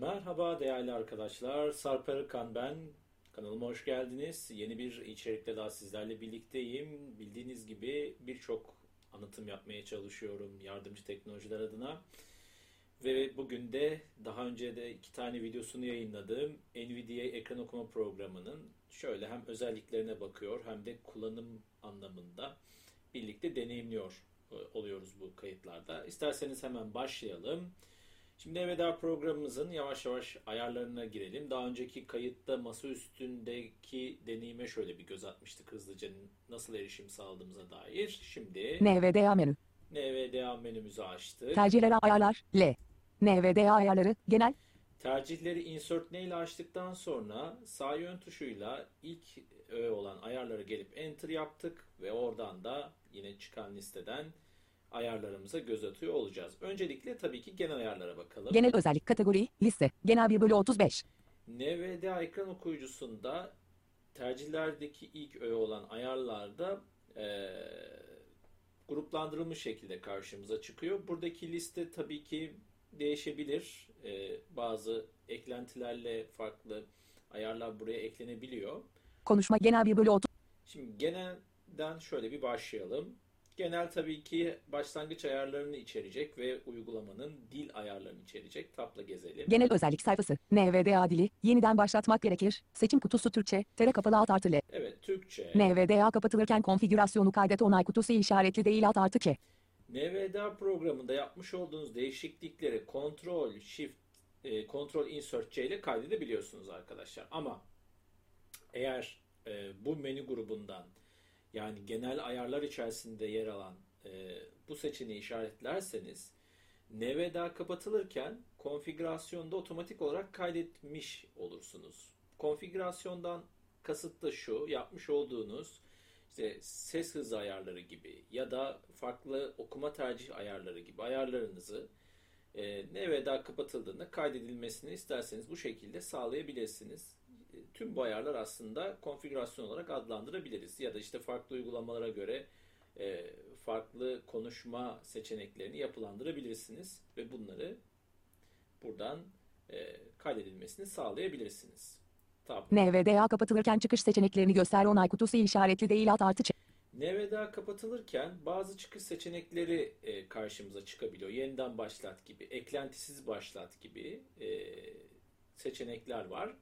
Merhaba değerli arkadaşlar. Sarp Arıkan ben. Kanalıma hoş geldiniz. Yeni bir içerikte daha sizlerle birlikteyim. Bildiğiniz gibi birçok anlatım yapmaya çalışıyorum yardımcı teknolojiler adına. Ve bugün de daha önce de iki tane videosunu yayınladığım NVIDIA ekran okuma programının şöyle hem özelliklerine bakıyor hem de kullanım anlamında birlikte deneyimliyor e, oluyoruz bu kayıtlarda. İsterseniz hemen başlayalım. Şimdi Evveda programımızın yavaş yavaş ayarlarına girelim. Daha önceki kayıtta masa üstündeki deneyime şöyle bir göz atmıştık hızlıca nasıl erişim sağladığımıza dair. Şimdi NVDA menü. NVDA menümüzü açtık. Tercihleri ayarlar. L. NVDA ayarları. Genel. Tercihleri insert ne ile açtıktan sonra sağ yön tuşuyla ilk öğe olan ayarları gelip enter yaptık ve oradan da yine çıkan listeden ayarlarımıza göz atıyor olacağız. Öncelikle tabii ki genel ayarlara bakalım. Genel özellik kategori. Liste. Genel 1 bölü 35. NVDA ekran okuyucusunda tercihlerdeki ilk öğe olan ayarlarda e, gruplandırılmış şekilde karşımıza çıkıyor. Buradaki liste tabii ki değişebilir. E, bazı eklentilerle farklı ayarlar buraya eklenebiliyor. Konuşma genel 1 bölü 30. Şimdi genelden şöyle bir başlayalım. Genel tabii ki başlangıç ayarlarını içerecek ve uygulamanın dil ayarlarını içerecek. Tabla gezelim. Genel özellik sayfası. NVDA dili. Yeniden başlatmak gerekir. Seçim kutusu Türkçe. Tere kapalı alt artı L. Evet, Türkçe. NVDA kapatılırken konfigürasyonu kaydet onay kutusu işaretli değil alt artı K. NVDA programında yapmış olduğunuz değişiklikleri Ctrl Shift e, Ctrl Insert C ile kaydedebiliyorsunuz arkadaşlar. Ama eğer e, bu menü grubundan yani genel ayarlar içerisinde yer alan e, bu seçeneği işaretlerseniz NVDA kapatılırken konfigürasyonda otomatik olarak kaydetmiş olursunuz. Konfigürasyondan kasıt da şu yapmış olduğunuz işte ses hızı ayarları gibi ya da farklı okuma tercih ayarları gibi ayarlarınızı e, NVDA kapatıldığında kaydedilmesini isterseniz bu şekilde sağlayabilirsiniz. Tüm bu ayarlar aslında konfigürasyon olarak adlandırabiliriz. Ya da işte farklı uygulamalara göre e, farklı konuşma seçeneklerini yapılandırabilirsiniz ve bunları buradan e, kaydedilmesini sağlayabilirsiniz. Tabii. NVDA kapatılırken çıkış seçeneklerini göster onay kutusu işaretli değil alt artı Ç. NVDA kapatılırken bazı çıkış seçenekleri e, karşımıza çıkabiliyor. Yeniden başlat gibi, eklentisiz başlat gibi e, seçenekler var.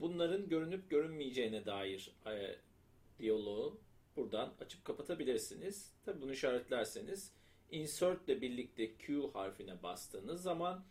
Bunların görünüp görünmeyeceğine dair e, diyaloğu buradan açıp kapatabilirsiniz. Tabi bunu işaretlerseniz insert ile birlikte Q harfine bastığınız zaman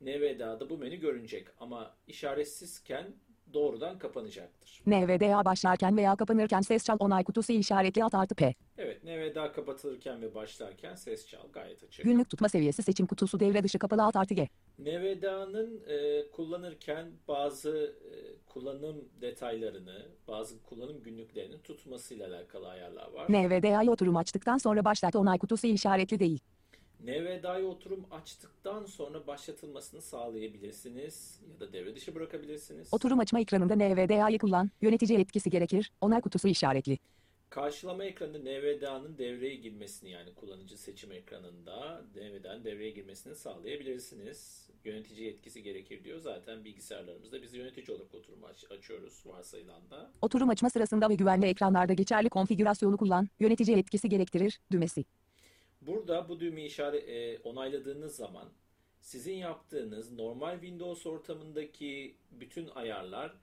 NVDA'da bu menü görünecek ama işaretsizken doğrudan kapanacaktır. NVDA başlarken veya kapanırken ses çal onay kutusu işaretli alt artı P. Evet, NVDA kapatılırken ve başlarken ses çal gayet açık. Günlük tutma seviyesi seçim kutusu devre dışı kapalı alt artı G. NVDA'nın e, kullanırken bazı e, kullanım detaylarını, bazı kullanım günlüklerini tutmasıyla alakalı ayarlar var. NVDA'yı oturum açtıktan sonra başlat onay kutusu işaretli değil. NVDA'yı oturum açtıktan sonra başlatılmasını sağlayabilirsiniz ya da devre dışı bırakabilirsiniz. Oturum açma ekranında NVDA'yı kullan. Yönetici etkisi gerekir. Onay kutusu işaretli. Karşılama ekranında NVDA'nın devreye girmesini yani kullanıcı seçim ekranında NVDA'nın devreye girmesini sağlayabilirsiniz. Yönetici yetkisi gerekir diyor. Zaten bilgisayarlarımızda biz yönetici olarak oturum aç- açıyoruz varsayılan da. Oturum açma sırasında ve güvenli ekranlarda geçerli konfigürasyonu kullan. Yönetici etkisi gerektirir. Düğmesi. Burada bu düğmeyi işaret e, onayladığınız zaman sizin yaptığınız normal Windows ortamındaki bütün ayarlar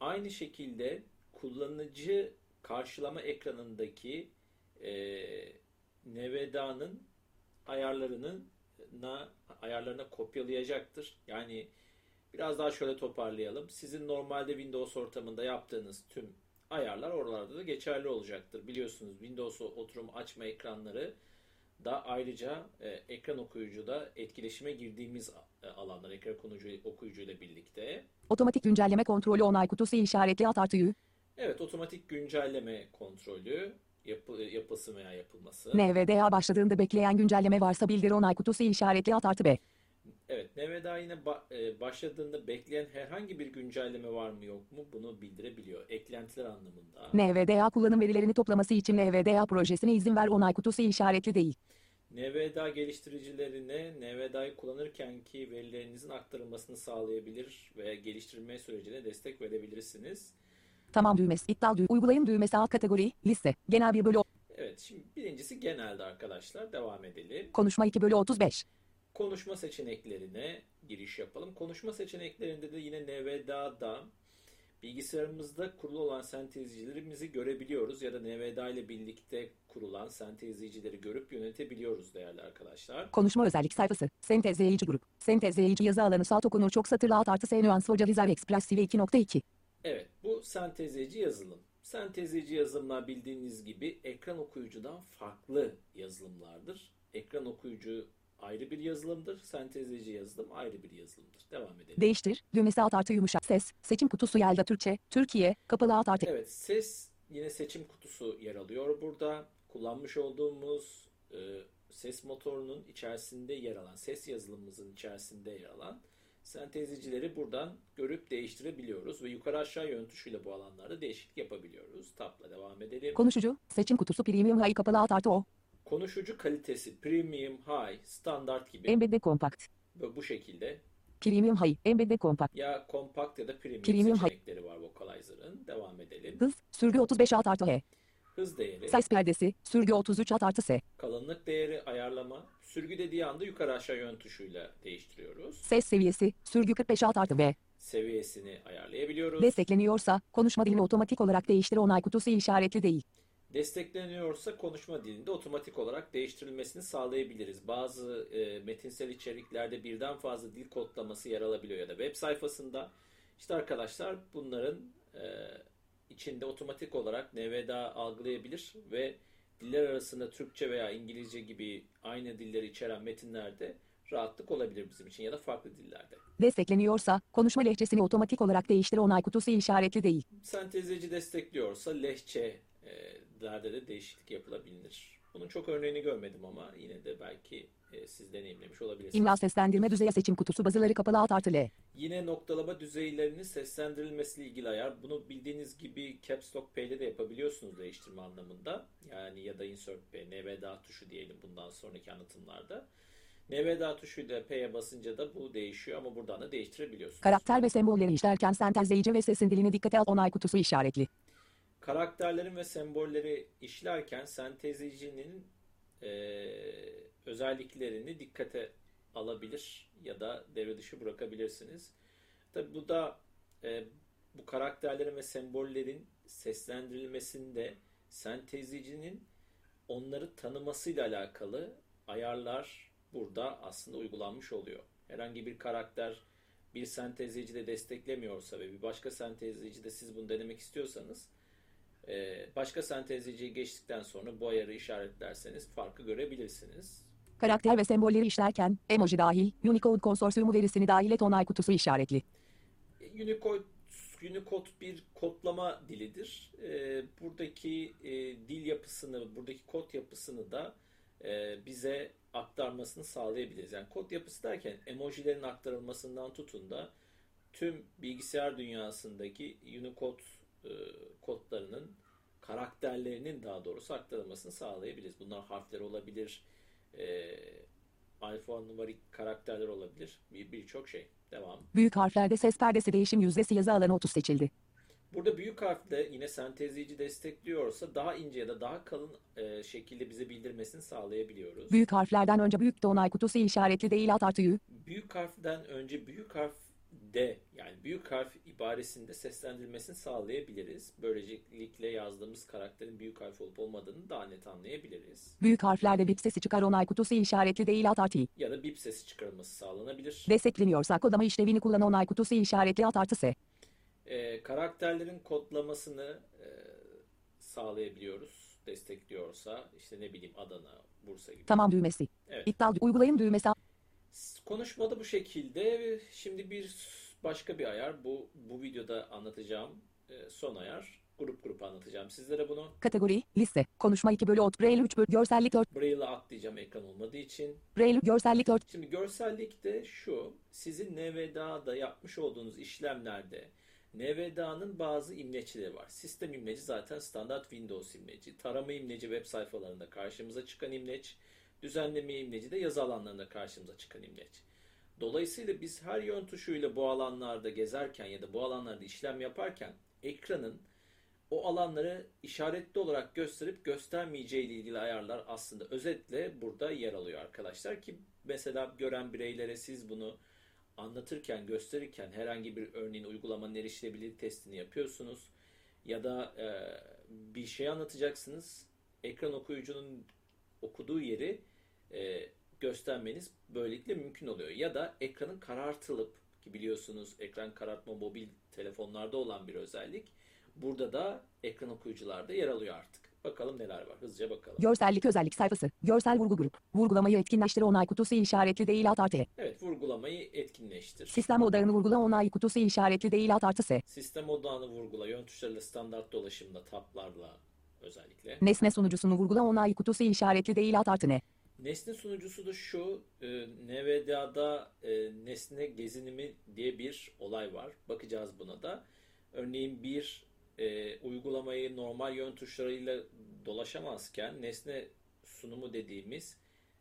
aynı şekilde kullanıcı karşılama ekranındaki e, NVDA'nın ayarlarının na, ayarlarına kopyalayacaktır. Yani biraz daha şöyle toparlayalım. Sizin normalde Windows ortamında yaptığınız tüm ayarlar oralarda da geçerli olacaktır. Biliyorsunuz Windows oturum açma ekranları da ayrıca e, ekran okuyucuda etkileşime girdiğimiz e, alanlar ekran okuyucu, okuyucuyla birlikte. Otomatik güncelleme kontrolü onay kutusu işaretli alt artı Ü. Evet otomatik güncelleme kontrolü yapı, yapılsın veya yapılması. NVDA başladığında bekleyen güncelleme varsa bildir onay kutusu işaretli alt artı B. Evet NVDA yine ba- e, başladığında bekleyen herhangi bir güncelleme var mı yok mu bunu bildirebiliyor. Eklentiler anlamında. NVDA kullanım verilerini toplaması için NVDA projesine izin ver onay kutusu işaretli değil. NVDA geliştiricilerine NVDA'yı kullanırken ki verilerinizin aktarılmasını sağlayabilir ve geliştirme sürecine destek verebilirsiniz. Tamam düğmesi. İptal düğmesi. Uygulayın düğmesi alt kategori. Liste. Genel 1 bölü Evet, şimdi birincisi genelde arkadaşlar. Devam edelim. konuşma 2 bölü 35. Konuşma seçeneklerine giriş yapalım. Konuşma seçeneklerinde de yine NVDA'da bilgisayarımızda kurulu olan sentezcilerimizi görebiliyoruz ya da NVDA ile birlikte kurulan sentezleyicileri görüp yönetebiliyoruz değerli arkadaşlar. Konuşma özellik sayfası. Sentezleyici grup. Sentezleyici yazı alanı salt okunur çok satırlı alt artı S nüans hoca Express CV 2.2. Evet, bu sentezleyici yazılım. Sentezleyici yazılımlar bildiğiniz gibi ekran okuyucudan farklı yazılımlardır. Ekran okuyucu ayrı bir yazılımdır. Sentezleyici yazılım ayrı bir yazılımdır. Devam edelim. Değiştir. Düğmesi alt artı yumuşak ses. Seçim kutusu yelda Türkçe. Türkiye. Kapalı alt artı. Evet, ses yine seçim kutusu yer alıyor burada. Kullanmış olduğumuz e, ses motorunun içerisinde yer alan, ses yazılımımızın içerisinde yer alan sentezleyicileri buradan görüp değiştirebiliyoruz ve yukarı aşağı yön tuşuyla bu alanlarda değişiklik yapabiliyoruz. Tabla devam edelim. Konuşucu. Seçim kutusu premium high kapalı alt artı o. Konuşucu kalitesi premium, high, standart gibi Embedde kompakt. ve bu şekilde Premium high. Embedde kompakt. ya kompakt ya da premium, Premium high. seçenekleri var Vocalizer'ın. Devam edelim. Hız. Sürgü 35 alt artı H. Hız değeri, Ses perdesi. Sürgü 33 alt artı S. kalınlık değeri ayarlama, sürgü dediği anda yukarı aşağı yön tuşuyla değiştiriyoruz. Ses seviyesi. Sürgü 45 alt artı V. Seviyesini ayarlayabiliyoruz. Destekleniyorsa konuşma dilini otomatik olarak değiştir onay kutusu işaretli değil. Destekleniyorsa konuşma dilinde otomatik olarak değiştirilmesini sağlayabiliriz. Bazı e, metinsel içeriklerde birden fazla dil kodlaması yer alabiliyor ya da web sayfasında. İşte arkadaşlar bunların e, içinde otomatik olarak NVDA algılayabilir ve diller arasında Türkçe veya İngilizce gibi aynı dilleri içeren metinlerde rahatlık olabilir bizim için ya da farklı dillerde. Destekleniyorsa konuşma lehçesini otomatik olarak değiştir onay kutusu işaretli değil. Sentezleyici destekliyorsa lehçelerde de değişiklik yapılabilir. Bunun çok örneğini görmedim ama yine de belki e, siz deneyimlemiş olabilirsiniz. İmla seslendirme düzeyi seçim kutusu bazıları kapalı alt artı L. Yine noktalama düzeylerinin seslendirilmesiyle ilgili ayar. Bunu bildiğiniz gibi Caps Lock P ile de yapabiliyorsunuz değiştirme anlamında. Yani ya da Insert P, NVDA tuşu diyelim bundan sonraki anlatımlarda. NVDA tuşuyla P'ye basınca da bu değişiyor ama buradan da değiştirebiliyorsunuz. Karakter ve sembolleri işlerken sentezleyici ve sesin dilini dikkate al onay kutusu işaretli. Karakterlerin ve sembolleri işlerken sentezleyicinin eee, özelliklerini dikkate alabilir ya da devre dışı bırakabilirsiniz. Tabi bu da e, bu karakterlerin ve sembollerin seslendirilmesinde sentezleyicinin onları tanımasıyla alakalı ayarlar burada aslında uygulanmış oluyor. Herhangi bir karakter bir sentezleyici de desteklemiyorsa ve bir başka sentezleyici de siz bunu denemek istiyorsanız e, başka sentezleyiciyi geçtikten sonra bu ayarı işaretlerseniz farkı görebilirsiniz. Karakter ve sembolleri işlerken emoji dahil Unicode konsorsiyumu verisini dahil et onay kutusu işaretli. Unicode, Unicode bir kodlama dilidir. Ee, buradaki e, dil yapısını, buradaki kod yapısını da e, bize aktarmasını sağlayabiliriz. Yani kod yapısı derken emojilerin aktarılmasından tutun da tüm bilgisayar dünyasındaki Unicode e, kodlarının karakterlerinin daha doğrusu aktarılmasını sağlayabiliriz. Bunlar harfler olabilir, e, alfanumarik karakterler olabilir, bir birçok şey. Devam. Büyük harflerde ses perdesi değişim yüzdesi yazı alanı 30 seçildi. Burada büyük harfle yine sentezleyici destekliyorsa daha ince ya da daha kalın e, şekilde bize bildirmesini sağlayabiliyoruz. Büyük harflerden önce büyük de onay kutusu işaretli değil alt artı Y. Büyük harften önce büyük harf de yani büyük harf ibaresinde seslendirmesini sağlayabiliriz. Böylelikle yazdığımız karakterin büyük harf olup olmadığını daha net anlayabiliriz. Büyük harflerde bip sesi çıkar onay kutusu işaretli değil alt artı. Ya da bip sesi çıkarılması sağlanabilir. Destekleniyorsa kodlama işlevini kullan onay kutusu işaretli alt artı S. E, karakterlerin kodlamasını e, sağlayabiliyoruz. Destekliyorsa işte ne bileyim Adana, Bursa gibi. Tamam düğmesi. Evet. İptal uygulayın düğmesi. Konuşmada bu şekilde. Şimdi bir başka bir ayar. Bu bu videoda anlatacağım e, son ayar. Grup grup anlatacağım sizlere bunu. Kategori, liste, konuşma 2 bölü 10, Braille 3 bölü, görsellik 4, Braille'ı atlayacağım ekran olmadığı için. Braille görsellik 4, Şimdi görsellik de şu. Sizin NVDA'da yapmış olduğunuz işlemlerde NVDA'nın bazı imlecileri var. Sistem imleci zaten standart Windows imleci. Tarama imleci web sayfalarında karşımıza çıkan imleç. Düzenleme imleci de yazı alanlarında karşımıza çıkan imleç. Dolayısıyla biz her yön tuşuyla bu alanlarda gezerken ya da bu alanlarda işlem yaparken ekranın o alanları işaretli olarak gösterip göstermeyeceği ile ilgili ayarlar aslında özetle burada yer alıyor arkadaşlar ki mesela gören bireylere siz bunu anlatırken, gösterirken herhangi bir örneğin uygulamanın erişilebilirlik testini yapıyorsunuz ya da e, bir şey anlatacaksınız. Ekran okuyucunun okuduğu yeri e, göstermeniz böylelikle mümkün oluyor. Ya da ekranın karartılıp ki biliyorsunuz ekran karartma mobil telefonlarda olan bir özellik. Burada da ekran okuyucularda yer alıyor artık. Bakalım neler var. Hızlıca bakalım. Görsellik özellik sayfası. Görsel vurgu grup. Vurgulamayı etkinleştir onay kutusu işaretli değil alt artı. Evet vurgulamayı etkinleştir. Sistem odağını vurgula onay kutusu işaretli değil alt artı S. Sistem odağını vurgula. Yön tuşlarıyla standart dolaşımda taplarla özellikle. Nesne sunucusunu vurgula onay kutusu işaretli değil alt artı N. Nesne sunucusu da şu, e, NVDA'da e, nesne gezinimi diye bir olay var. Bakacağız buna da. Örneğin bir e, uygulamayı normal yön tuşlarıyla dolaşamazken nesne sunumu dediğimiz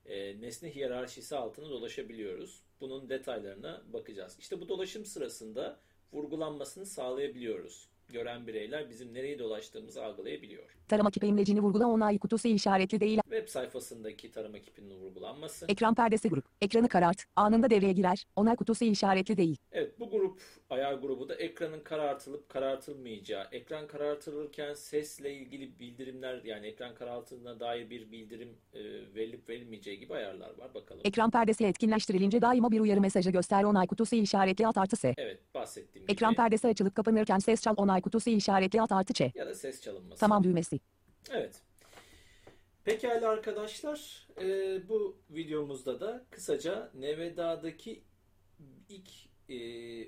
e, nesne hiyerarşisi altına dolaşabiliyoruz. Bunun detaylarına bakacağız. İşte bu dolaşım sırasında vurgulanmasını sağlayabiliyoruz. Gören bireyler bizim nereye dolaştığımızı algılayabiliyor. Tarama kipi imlecini vurgula onay kutusu işaretli değil. Web sayfasındaki tarama kipinin vurgulanması. Ekran perdesi grup. Ekranı karart. Anında devreye girer. Onay kutusu işaretli değil. Evet bu grup ayar grubu da ekranın karartılıp karartılmayacağı, ekran karartılırken sesle ilgili bildirimler yani ekran karartıldığına dair bir bildirim e, verilip verilmeyeceği gibi ayarlar var. Bakalım. Ekran perdesi etkinleştirilince daima bir uyarı mesajı göster onay kutusu işaretli alt artı S. Evet bahsettiğim Ekran gibi. perdesi açılıp kapanırken ses çal onay kutusu işaretli alt artı Ç. ya da ses çalınması. Tamam düğmesi. Evet. Pekala arkadaşlar, e, bu videomuzda da kısaca NVDA'daki ilk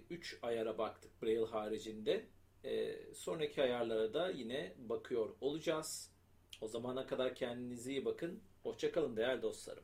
3 ayara baktık Braille haricinde. E, sonraki ayarlara da yine bakıyor olacağız. O zamana kadar kendinize iyi bakın. Hoşçakalın değerli dostlarım.